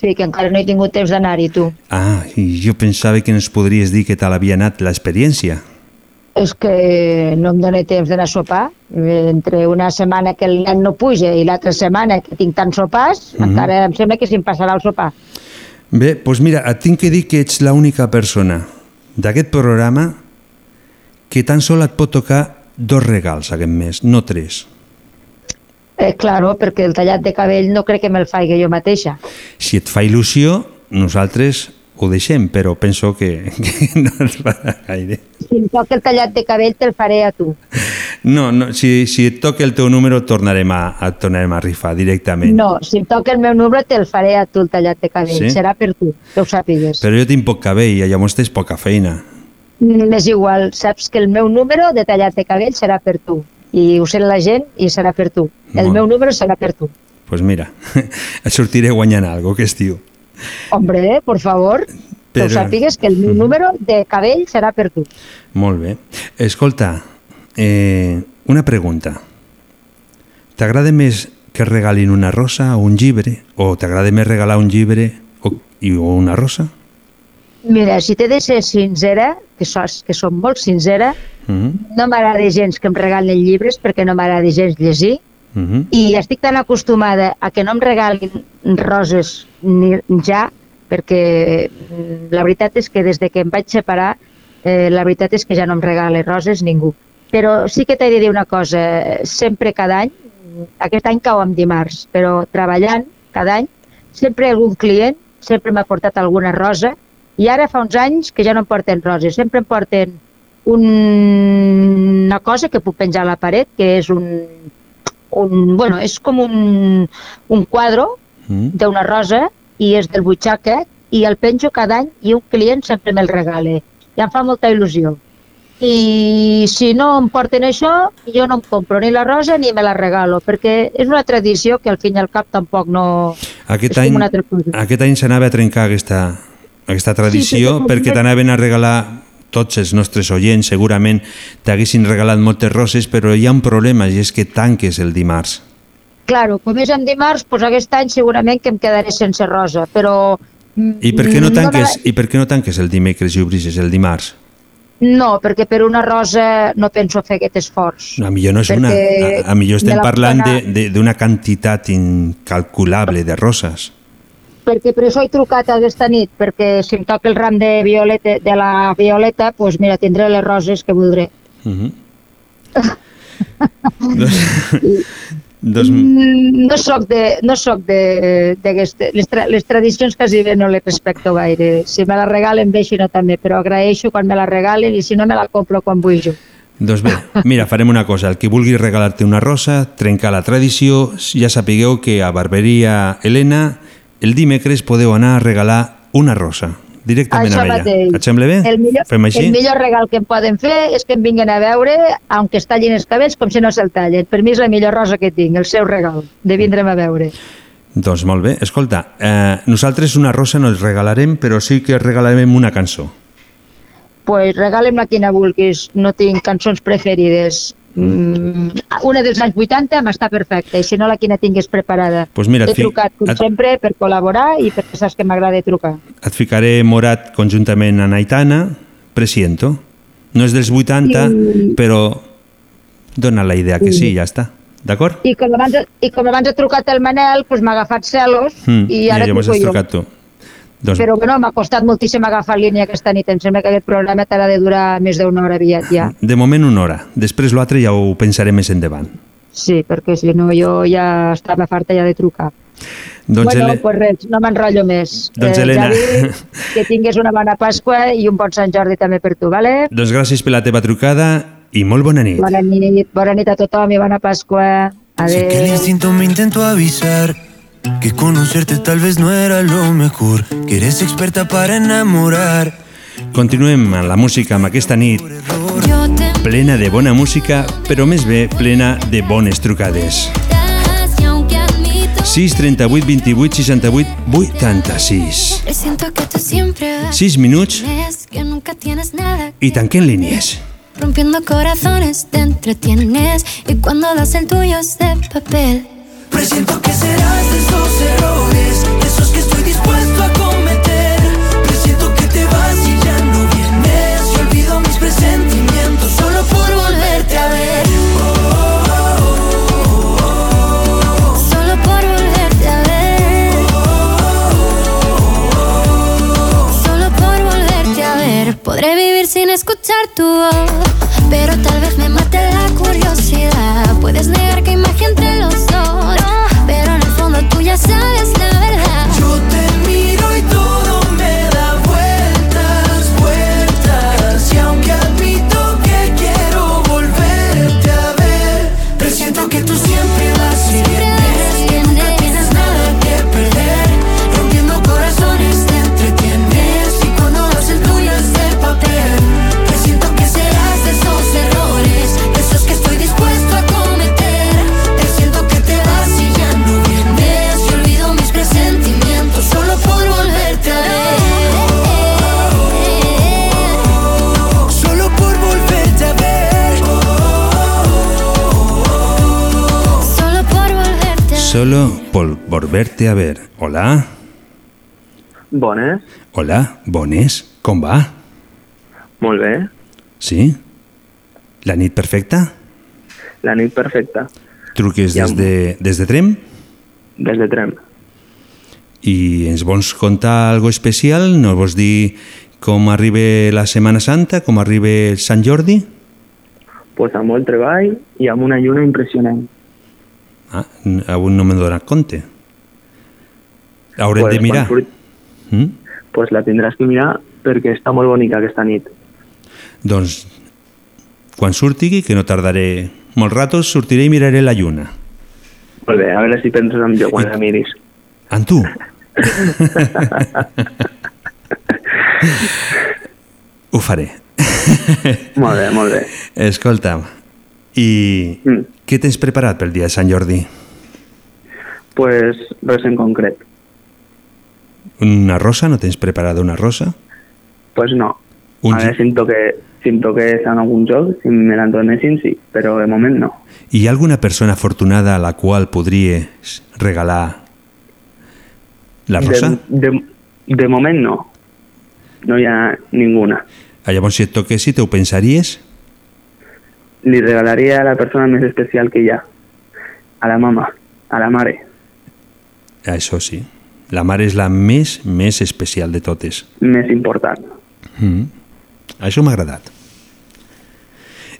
Sí, que encara no he tingut temps d'anar-hi, tu. Ah, i jo pensava que ens podries dir què tal havia anat l'experiència. És que no em dóna temps d'anar a sopar. Entre una setmana que el nen no puja i l'altra setmana que tinc tants sopars, Mhm. encara em sembla que se'm passarà el sopar. Bé, doncs mira, et tinc que dir que ets l'única persona d'aquest programa que tan sol et pot tocar dos regals aquest mes, no tres. Eh, claro, perquè el tallat de cabell no crec que me'l faig jo mateixa. Si et fa il·lusió, nosaltres ho deixem, però penso que, *laughs* que no et farà gaire. Si em toca el tallat de cabell te'l faré a tu. No, no si, si et toca el teu número tornarem a, a, tornarem a rifar directament. No, si em toca el meu número te'l faré a tu el tallat de cabell. Sí? Serà per tu, que ho sàpigues. Però jo tinc poc cabell i llavors tens poca feina. Mm, És igual, saps que el meu número de tallat de cabell serà per tu. I ho sent la gent i serà per tu. El Molt. meu número serà per tu. Doncs pues mira, *laughs* et sortiré guanyant algo que estiu. Hombre, por favor, que ho Però- sàpigues que el meu número de cabell serà per tu. Molt bé. Escolta, eh, una pregunta. T'agrada més que regalin una rosa o un llibre? O t'agrada més regalar un llibre o, i, o una rosa? Mira, si t'he de ser sincera, que, sos, que som molt sincera, Mm -hmm. no m'agrada gens que em regalin llibres perquè no m'agrada gens llegir Mm -hmm. i estic tan acostumada a que no em regalin roses ni ja perquè mm, la veritat és que des de que em vaig separar eh, la veritat és que ja no em regala roses ningú. Però sí que t'he de dir una cosa, sempre cada any, aquest any cau en dimarts, però treballant cada any, sempre algun client sempre m'ha portat alguna rosa i ara fa uns anys que ja no em porten roses, sempre em porten un, una cosa que puc penjar a la paret, que és un, un bueno, és com un, un quadro Mm. d'una rosa i és del butxaca i el penjo cada any i un client sempre me'l regala. I em fa molta il·lusió. I si no em porten això, jo no em compro ni la rosa ni me la regalo, perquè és una tradició que al fin i al cap tampoc no... Aquest és any, com una altra cosa. aquest any s'anava a trencar aquesta, aquesta tradició Sí, perquè perquè- t'anaven a regalar tots els nostres oients segurament t'haguessin regalat moltes roses però hi ha un problema i és que tanques el dimarts Claro, com és en dimarts, doncs aquest any segurament que em quedaré sense rosa, però... mm, i per què no no tanques, i per què no tanques el dimecres i obris el dimarts? No, perquè per una rosa no penso fer aquest esforç. A millor no és una, a, a millor estem la parlant d'una quantitat incalculable de roses. Perquè per això he trucat aquesta nit, perquè si em toca el ram de, violeta, de la violeta, doncs mira, tindré les roses que voldré. *laughs* Uh -huh. Mm, No soc de, no soc de, d'aqueste- les, tra les tradicions quasi bé no les respecto gaire. Si me la regalen bé, si no també, però agraeixo quan me la regalen i si no me la compro quan vull jo. doncs bé, mira, farem una cosa. El que vulgui regalar-te una rosa, trencar la tradició, ja sapigueu que a Barberia Helena el dimecres podeu anar a regalar una rosa directament Això a ella. mateix. Et sembla bé? El millor, Fem així? el millor regal que em poden fer és que em vinguin a veure, aunque es tallin els cabells, com si no se'l tallen. Per mi és la millor rosa que tinc, el seu regal, de vindre'm a veure. Doncs molt bé. Escolta, eh, nosaltres una rosa no els regalarem, però sí que regalarem una cançó. pues regalem la quina vulguis, no tinc cançons preferides. Mm, una dels anys 80 m'està perfecta, i si no la quina tingués preparada. Pues mira, He trucat, com et- sempre, per col·laborar i perquè saps que m'agrada trucar. Et ficaré Morat conjuntament amb Aitana, Presiento. No és dels 80, I- però dona la idea que sí, ja està. D'acord? I com abans, i com abans he trucat el Manel, doncs m'ha agafat celos Mm, i ara llavors truco has jo. trucat tu. Doncs, Però bueno, m'ha costat moltíssim agafar línia aquesta nit. Em sembla que aquest programa t'ha de durar més d'una hora aviat ja. de moment una hora. Després l'altre ja ho pensarem més endavant. Sí, perquè si no jo ja estava farta ja de trucar. Doncs, bueno, Ele... pues res, no m'enrotllo més. Doncs, Helena. Javi, *laughs* que tinguis una bona Pasqua i un bon Sant Jordi també per tu, vale? doncs gràcies per la teva trucada i molt bona nit. Bona nit, bona nit a tothom i bona Pasqua. Sé que Adéu. instinto me intentó avisar Que conocerte tal vez no era lo mejor. Que eres experta para enamorar. Continuem amb la música amb aquesta nit plena de bona música, però més bé plena de bones trucades. das y aunque admito 6 38 28 68 86 Presiento que tú siempre vas 6 minuts i tanquem línies. Rompiendo corazones te entretienes Y cuando das el tuyo es de papel Presiento que serás de esos errores, esos que estoy dispuesto a cometer. Presiento que te vas y ya no vienes. Y olvido mis presentimientos solo por volverte a ver. Solo por volverte a ver Solo por volverte a ver Podré vivir sin escuchar tu voz Pero tal vez me mate la curiosidad Puedes negar que hay magia entre los dos Solo por volverte a ver. Hola? Bones, Hola, bones, com va? molt bé. Sí? La nit perfecta? La nit perfecta, Truques Ja. des de, des de Trem? des de Trem. I ens vols contar algo especial? Nos vols dir com arriba la Setmana Santa, com arriba Sant Jordi? Pues amb molt treball i amb una lluna impressionant. Ah, n- avui no m'he donat compte. Haurem Pues de mirar. surt- Mm? Pues la tindràs que mirar perquè està molt bonica aquesta nit. Doncs, quan surti, que no tardaré molt rato, sortiré i miraré la lluna. Molt bé, a veure si penses en jo quan la miris. En tu? *laughs* Ho faré. Molt bé, molt bé. Escolta'm, i Mm. què tens preparat pel dia de Sant Jordi? Pues res en concret. Una rosa? No tens preparada una rosa? Pues no. Un a veure si em toque, si em toque en algun joc, si me l'entornessin, sí, però de moment no. Hi ha alguna persona afortunada a la qual podries regalar la rosa? De, de, de moment no. No hi ha ninguna. Ah, Llavors, si et toquessi, te ho pensaries? Li regalaria a la persona més especial que hi ha. A la mama, a la mare. Ah, Això sí. La mare és la més, més especial de totes. Més important. Mm. Això m'ha agradat.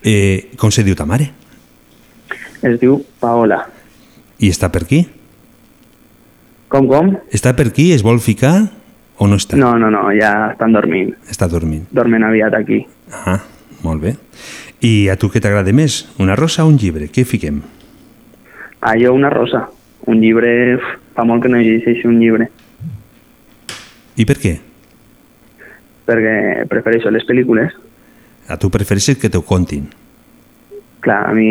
Eh, com se diu ta mare? Es diu Paola. I està per aquí? Com, com? Està per aquí? Es vol ficar o no està? No, no, no, ja estan dormint. Està dormint. Dormen aviat aquí. Ah, molt bé. I a tu què t'agrada més? Una rosa o un llibre? Què fiquem? Ah, jo una rosa. Un llibre... Fa molt que no llegeixo un llibre. I per què? Perquè prefereixo les pel·lícules. A tu prefereixes que t'ho contin. Clar, a mi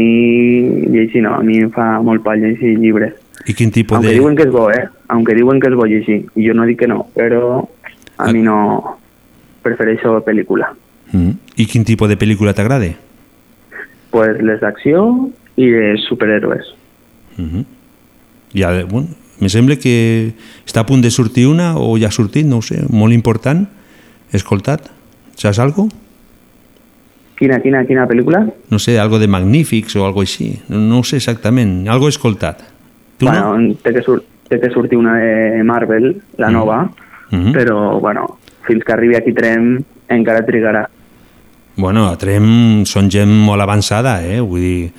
llegir no, a mi em fa molt pal llegir llibres. I quin tipus Aunque de... diuen que és bo, eh? Aunque diuen que és bo llegir. I jo no dic que no, però a mi no prefereixo pel·lícula. Mm. I quin tipus de pel·lícula t'agrada? Pues les d'acció i les superhéroes. Mm -hmm. Ja, bueno, me sembla que està a punt de sortir una o ja ha sortit, no ho sé, molt important. Escoltat, saps algo? Quina, quina, quina pel·lícula? No sé, algo de Magnífics o algo així. No, no ho sé exactament, algo escoltat. Tu bueno, té, que sur té que sortir una de Marvel, la Mm. nova, Mhm. però, bueno, fins que arribi aquí Trem encara trigarà. Bueno, a Trem són gent molt avançada, eh? Vull dir,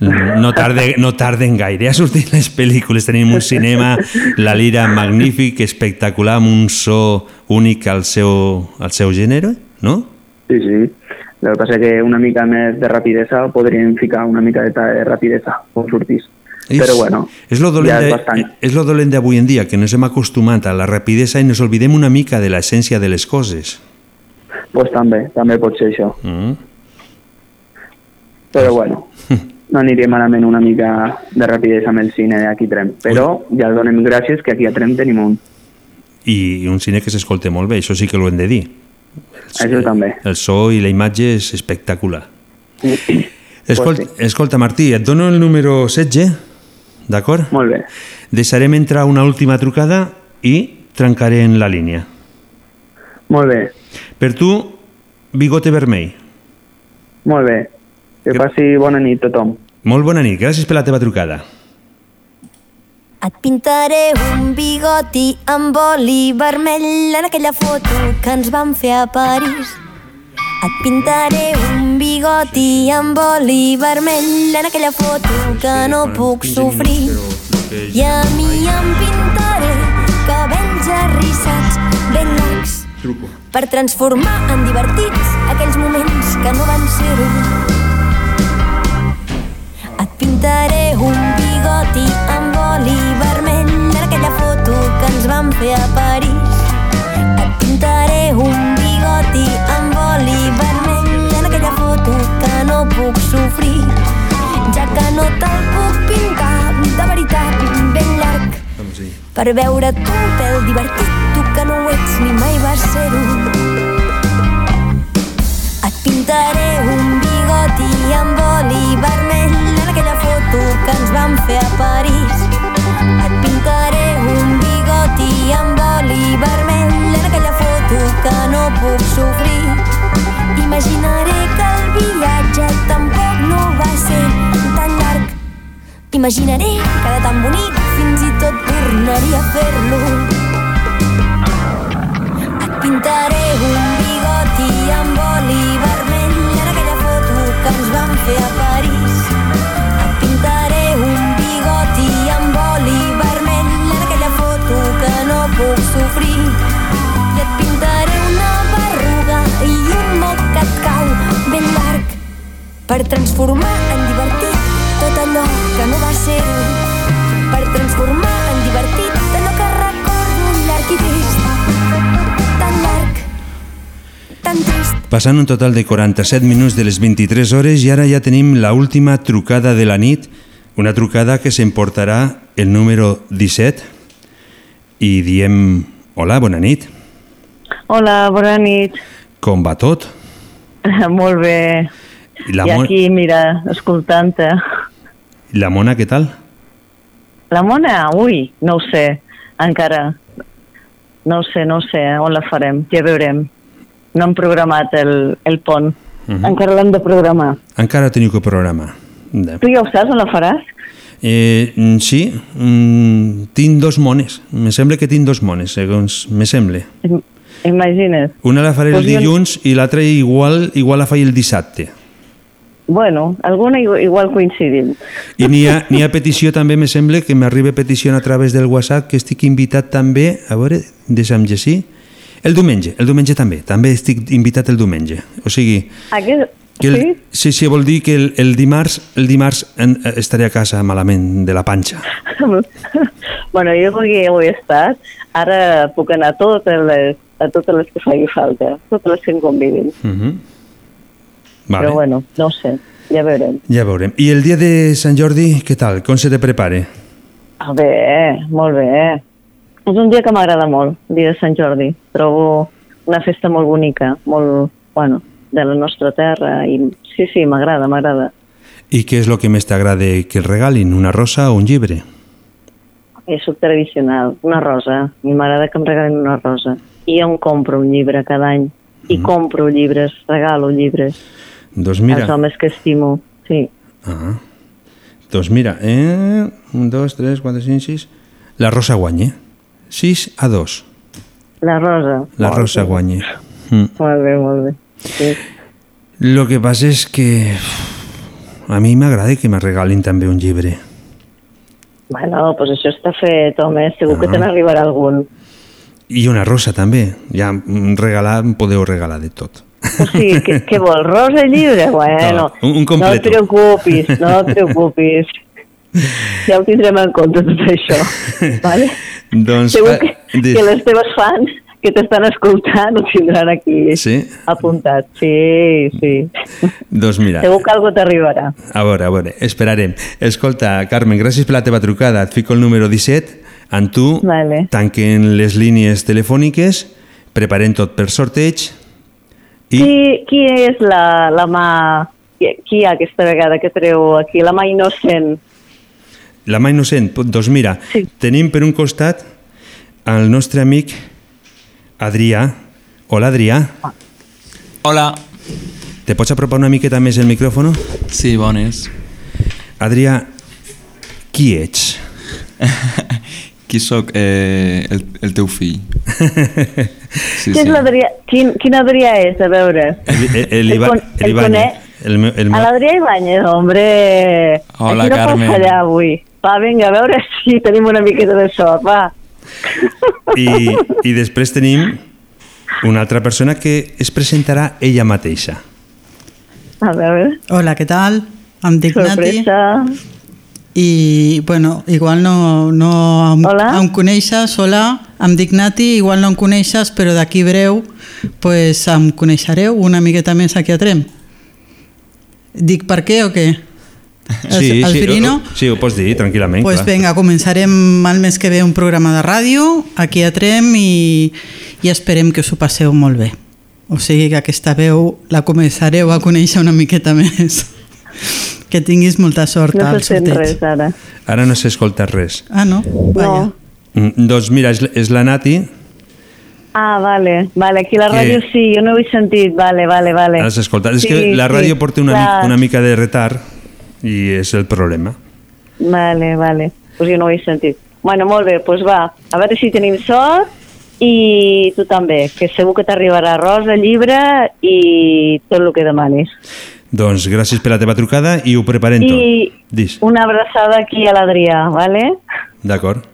no, tarde, no tarden gaire a sortir les pel·lícules. Tenim un cinema, la lira magnífic, espectacular, amb un so únic al seu, al seu gènere, no? Sí, sí. El que passa que una mica més de rapidesa podríem ficar una mica de, de rapidesa quan sortís. Però bueno, és lo dolent ja és de- bastant. és lo dolent d'avui en dia, que ens hem acostumat a la rapidesa i ens oblidem una mica de l'essència de les coses. Pues també, també pot ser això. Mm. Però bueno, *laughs* no aniria malament una mica de rapidesa amb el cine d'aquí Trem. Però ja donem gràcies que aquí a Trem tenim un. I un cine que s'escolta molt bé, això sí que ho hem de dir. Això també. El so i la imatge és espectacular. Escolta, Pues escolta Martí, et dono el número 16, d'acord? Molt bé. Deixarem entrar una última trucada i trencaré en la línia. Molt bé, Per tu, bigote vermell. molt bé. Que passi bona nit tothom. Molt bona nit, gràcies per la teva trucada. Et pintaré un bigoti amb oli vermell en aquella foto que ens vam fer a París. Et pintaré un bigoti amb oli vermell en aquella foto que no puc sofrir. I a mi em pintaré cabells arrissats ben llargs Truco. Per transformar en divertits aquells moments que no van ser-ho. Et pintaré un bigoti amb oli vermell en aquella foto que ens vam fer a París. Et pintaré un bigoti amb oli vermell en aquella foto que no puc sofrir, ja que no te'l puc pintar de veritat ben llarg per veure't un pèl divertit, tu que no ho ets ni mai vas ser-ho. Et pintaré un bigoti amb oli vermell en aquella foto que ens vam fer a París. Et pintaré un bigoti amb oli vermell en aquella foto que no puc sofrir. Imaginaré que el viatge tampoc no va ser tan llarg. Imaginaré que era tan bonic fins i tot tornaria a fer-lo. Pintaré un bigoti amb oli vermell en aquella foto que ens vam fer a París. Et pintaré un bigoti amb oli vermell en aquella foto que no puc sofrir. I et pintaré una berruga i un moc que et cau ben llarg per transformar en divertit tot allò que no va ser Passant un total de 47 minuts de les 23 hores i ara ja tenim la última trucada de la nit, una trucada que s'emportarà el número 17 i diem hola, bona nit, Hola, bona nit. com va tot? *laughs* Molt bé. I la, I Mon aquí, mira, escoltant-te. la Mona què tal? La Mona, ui, no ho sé, encara. No ho sé, no ho sé, on la farem, ja veurem. No hem programat el, el pont. Mhm. Encara l'hem de programar. Encara teniu que programar. De. Tu ja ho saps, on la faràs? Eh, mm, sí, mm, tinc dos mones. Me sembla que tinc dos mones, segons me sembla. Im- Imagina't. Una la faré el jo- dilluns i l'altra igual, igual la faig el dissabte. Bueno, alguna igu- igual coincidim. I n'hi ha, ha petició també, me sembla, que m'arriba petició a través del WhatsApp, que estic invitat també, a veure, deixa'm llegir, el diumenge, el diumenge també, també estic invitat el diumenge. O sigui, Aquest... que el, Sí? sí, sí, vol dir que el, el dimarts, el dimarts en, eh, estaré a casa malament de la panxa. *laughs* bueno, jo avui ho he estat. Ara puc anar a totes les, a totes les que faci falta, totes les que em convidin. Uh -huh. Vale. Però bueno, no sé, ja veurem. Ja veurem. I el dia de Sant Jordi, què tal? Com se te prepare? Ah, bé, molt bé. És un dia que m'agrada molt, el dia de Sant Jordi. Trobo una festa molt bonica, molt, bueno, de la nostra terra i sí, sí, m'agrada, m'agrada. I què és el que més t'agrada que el regalin? Una rosa o un llibre? És soc tradicional, una rosa. A mi m'agrada que em regalin una rosa. I em compro un llibre cada any. I compro llibres, regalo llibres. Doncs mira... als homes que estimo, sí. Ah. Doncs mira, eh? Un, dos, tres, quatre, cinc, sis... La Rosa guanya. 6 a 2. La rosa. La Molt Rosa bé. guanya. Mm. Molt bé, molt bé. Sí. Lo que passa és que a mi m'agrada que me regalin també un llibre. Bueno, doncs això està fet, home, segur que Ah. te n'arribarà algun. I una rosa també. Ja mm, regalar, podeu regalar de tot. O sigui, què, què vol? Rosa i llibre? *laughs* Bueno, No, un- un no et preocupis, no et preocupis. *laughs* Ja ho tindrem en compte tot això. *laughs* vale? Doncs... Segur fa- que, que les teves fans que t'estan escoltant ho tindran aquí Sí? apuntat. Sí, sí. Doncs mira, Segur que algú t'arribarà. a veure, a veure, esperarem. Escolta, Carmen, gràcies per la teva trucada. Et fico el número 17. En tu Vale. tanquen les línies telefòniques, preparem tot per sorteig i Qui, qui és la, la mà... Qui, qui hi ha aquesta vegada que treu aquí? La mà innocent. La mà innocent. Doncs mira, sí. tenim per un costat el nostre amic Adrià. Hola, Adrià. Hola. Te pots apropar una miqueta més el micròfon? Sí, bones. Adrià, qui ets? *laughs* Qui sóc? Eh, el, el teu fill. *laughs* Sí, Qui és l'Adrià? Quin, quin Adrià és? A veure. El, el, el, El Iba- con- el el Ibáñez. conec. El, meu- el, A meu- l'Adrià Ibáñez, hombre. Hola, Aquí no Carmen. pots fallar avui. Va, vinga, a veure *laughs* si tenim una miqueta de sort, va. I, I després tenim una altra persona que es presentarà ella mateixa. A veure. Hola, què tal? Em dic Sorpresa. Nati. I, bueno, igual no, no em, em coneixes, hola, em dic Nati, igual no em coneixes, però d'aquí breu pues, em coneixereu una miqueta més aquí a Trem. Dic per què o què? Sí, el sí, Firino? ho, sí, ho pots dir tranquil·lament. Pues clar. vinga, començarem el mes que ve un programa de ràdio aquí a Trem i, i esperem que us ho passeu molt bé. O sigui que aquesta veu la començareu a conèixer una miqueta *laughs* més. Que tinguis molta sort No al se sent sorteig. res, ara. Ara no s'escolta res. Ah, no? Vaja. Mm, Doncs mira, és, és la Nati, Ah, vale, vale, aquí la Que- ràdio sí, jo no ho he sentit, vale, vale, vale. has escoltat. És Sí, que la ràdio sí, porta una, clar. mica, una mica de retard i és el problema. Vale, vale, pues jo no ho he sentit. Bueno, molt bé, doncs va, a veure si tenim sort i tu també, que segur que t'arribarà rosa, llibre i tot el que demanis. Doncs gràcies per la teva trucada i ho preparem tot. I Dis, una abraçada aquí a l'Adrià, vale? d'acord?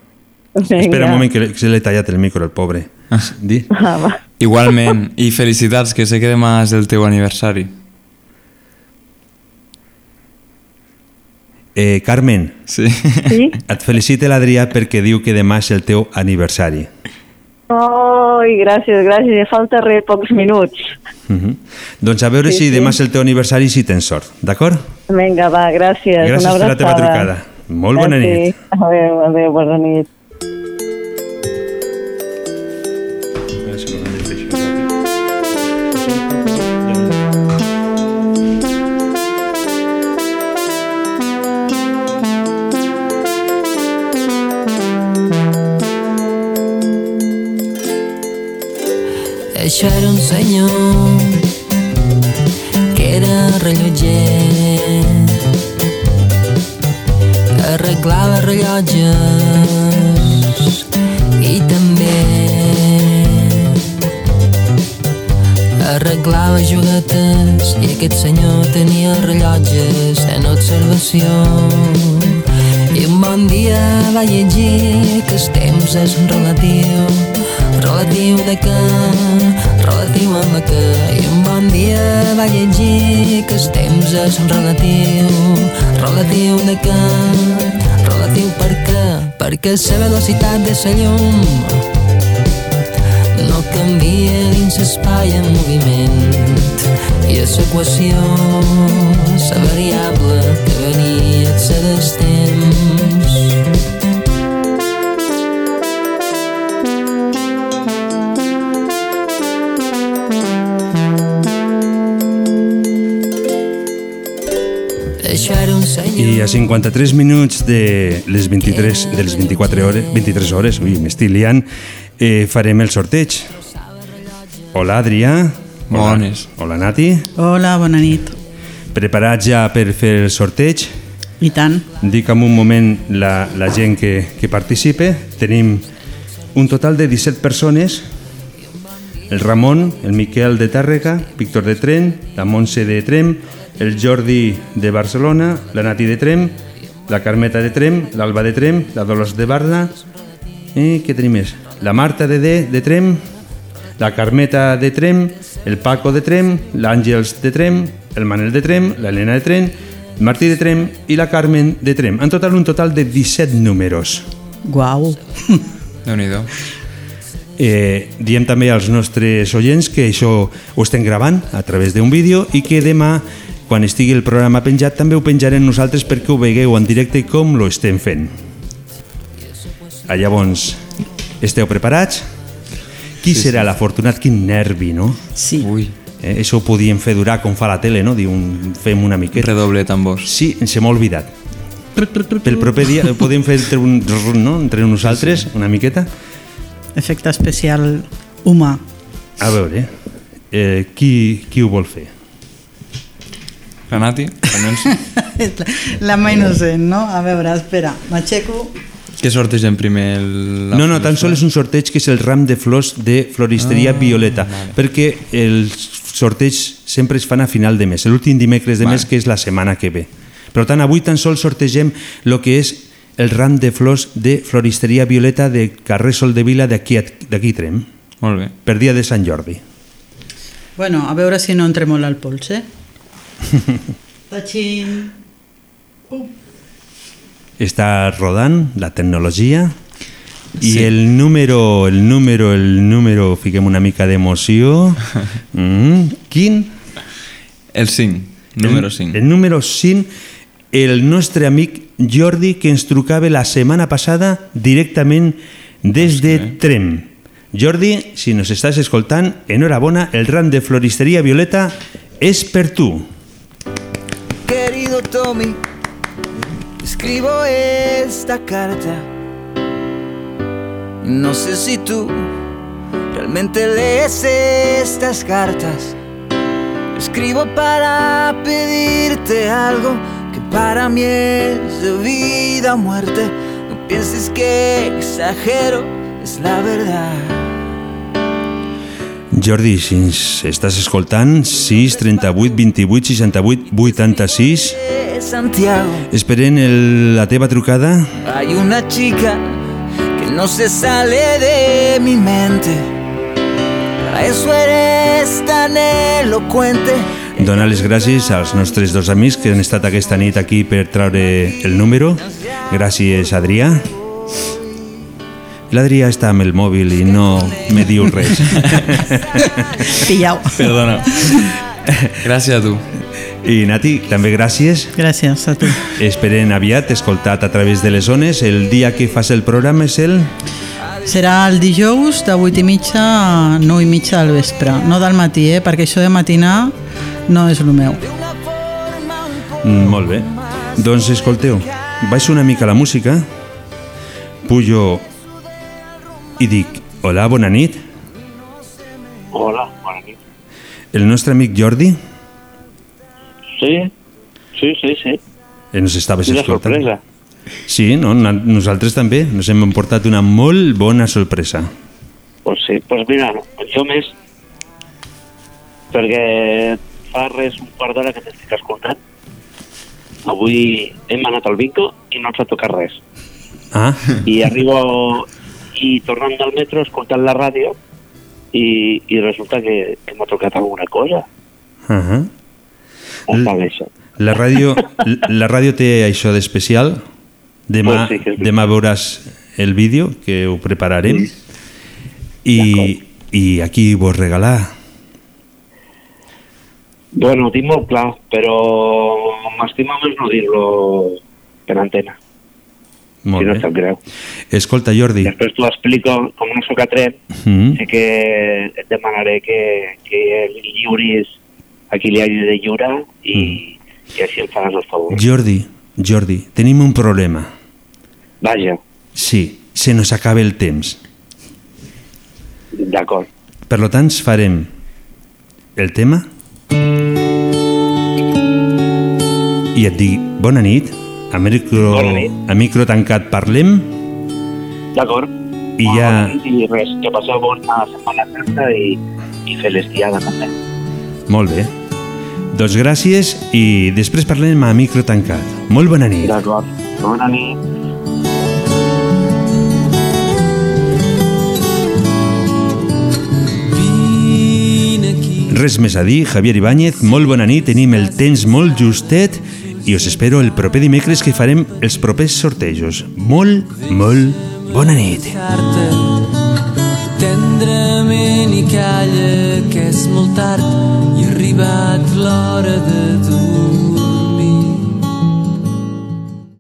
Espera un moment que, se l'he tallat el micro, el pobre. Di. Ah, va. Igualment, i felicitats, que sé que demà és el teu aniversari. Eh, Carmen, sí. sí? et felicita l'Adrià perquè diu que demà és el teu aniversari. Oi, gràcies, gràcies, ja falta res, pocs minuts. Uh -huh. Doncs a veure Sí, si sí. demà és el teu aniversari i si tens sort, d'acord? Vinga, va, gràcies, Gràcies una per la teva trucada. Molt bona nit. Adéu, adéu, bona nit. Això era un senyor que era rellotger arreglava rellotges i també arreglava juguetes i aquest senyor tenia rellotges en observació. I un bon dia va llegir que el temps és relatiu relatiu de què relatiu amb de què i un bon dia va llegir que el temps és relatiu relatiu de què relatiu per què? Perquè la velocitat de la llum. No canvia dins l'espai en moviment. I a l'equació la variable que venia a ser temps I a 53 minuts de les 23 de les 24 hores, 23 hores, ui, m'estic liant, eh, farem el sorteig. Hola, Adrià. Hola. Bones. Hola, Nati. Hola, bona nit. Preparats ja per fer el sorteig? I tant. Dic en un moment la, la gent que, que participe. Tenim un total de 17 persones. El Ramon, el Miquel de Tàrrega, Víctor de Tren, la Montse de Trem, el Jordi de Barcelona, la Nati de Trem, la Carmeta de Trem, l'Alba de Trem, la Dolors de Barna, i què tenim més? La Marta de, de, de Trem, la Carmeta de Trem, el Paco de Trem, l'Àngels de Trem, el Manel de Trem, l'Helena de Trem, Martí de Trem i la Carmen de Trem. En total, un total de 17 números. Guau. *laughs* Déu-n'hi-do. Eh, diem també als nostres oients que això ho estem gravant a través d'un vídeo i que demà, quan estigui el programa penjat, també ho penjarem nosaltres perquè ho vegueu en directe com lo estem fent. Ah, llavors, esteu preparats? Qui Sí, serà l'afortunat? Quin nervi, no? Sí. Ui. Eh, això ho podíem fer durar com fa la tele, no? Diu, un, fem una miqueta. Redoble tambors. Sí, se m'ha oblidat. Pel proper dia eh, *laughs* podem fer entre, un, no? entre nosaltres una miqueta? Efecte especial humà. A veure, eh, qui, qui ho vol fer? La Nati? Almenys. *laughs* La mà innocent, no? A veure, espera, m'aixeco. Què sortegem primer? El, la No, no, tan sols és un sorteig que és el ram de flors de floristeria Ah, Violeta, vale. perquè els sorteigs sempre es fan a final de mes, l'últim dimecres de Vale. mes que és la setmana que ve. Per tant, avui tan sols sortegem el que és el ram de flors de floristeria Violeta de carrer Sol de Vila d'aquí a- d'aquí a Trem, Molt bé. per dia de Sant Jordi. Bueno, a veure si no entrem molt al pols, eh? Tachín. Està rodant la tecnologia i Sí. el número, el número, el número, fiquem una mica d'emoció. *laughs* Mm, quin? El 5, número El- 5. El número 5, el nostre amic Jordi, que ens trucava la setmana passada directament des de Trem. Jordi, si nos estàs escoltant, enhorabona, el ram de floristeria Violeta és per tu. Tommy, escribo esta carta. No sé si tú realmente lees estas cartas. Escribo para pedirte algo que para mí es de vida o muerte. No pienses que exagero, es la verdad. Jordi, si ens estàs escoltant, 6 38 28 68 86, De Santiago. esperem el, la teva trucada. Hay una chica que no se sale de mi mente. Para eso eres tan elocuente. Donar les gràcies als nostres dos amics que han estat aquesta nit aquí per traure el número. Gràcies, Adrià. L'Adrià està amb el mòbil i no me diu res. *laughs* Pillau. Perdona. Gràcies a tu. I Nati, també gràcies. Gràcies a tu. Esperen aviat, escoltat a través de les zones. El dia que fas el programa és el... Serà el dijous de 8 i mitja a 9 i mitja del vespre. No del matí, eh? perquè això de matinar no és el meu. Mm, molt bé. Doncs escolteu, baixo una mica la música, pujo i dic, hola, bona nit. Hola, bona nit. El nostre amic Jordi, Sí, sí, sí, sí. ens estaves Quina escoltant. sorpresa. Sí, no, nosaltres també. Ens hem emportat una molt bona sorpresa. Pues sí, pues mira, jo més, perquè fa res un quart d'hora que t'estic escoltant. Avui hem anat al bingo i no ens ha tocat res. Ah, I arribo i tornant del metro escoltant la ràdio i, i resulta que, que m'ha tocat alguna cosa. uh -huh. Està bé, això. La ràdio, la ràdio té això d'especial. Demà, Pues sí demà veuràs el vídeo, que ho prepararem. I, I aquí vos regalar. Bueno, ho tinc molt clar, però m'estima més no dir-lo per antena. Molt si no bé. sap greu. Escolta, Jordi. Després t'ho explico, com no sóc a tren, Mm. sí que et demanaré que, que li lliuris a qui li hagi de lliurar i, i així em faràs el favor. Jordi, Jordi, tenim un problema. Vaja, Sí, se nos acaba el temps. d'acord. Per lo tant, farem el tema i et dic bona nit, a micro, a micro tancat parlem D'acord. i ja... I res, que passeu bona setmana santa i, i feliç diada també. Molt bé. Doncs gràcies i després parlem a micro tancat. Molt bona nit. D'acord. Bona nit. Res més a dir, Javier Ibáñez, molt bona nit, tenim el temps molt justet i us espero el proper dimecres que farem els propers sortejos. Molt, molt bona nit. Tendrament i calla que és molt tard i arribat l'hora de dur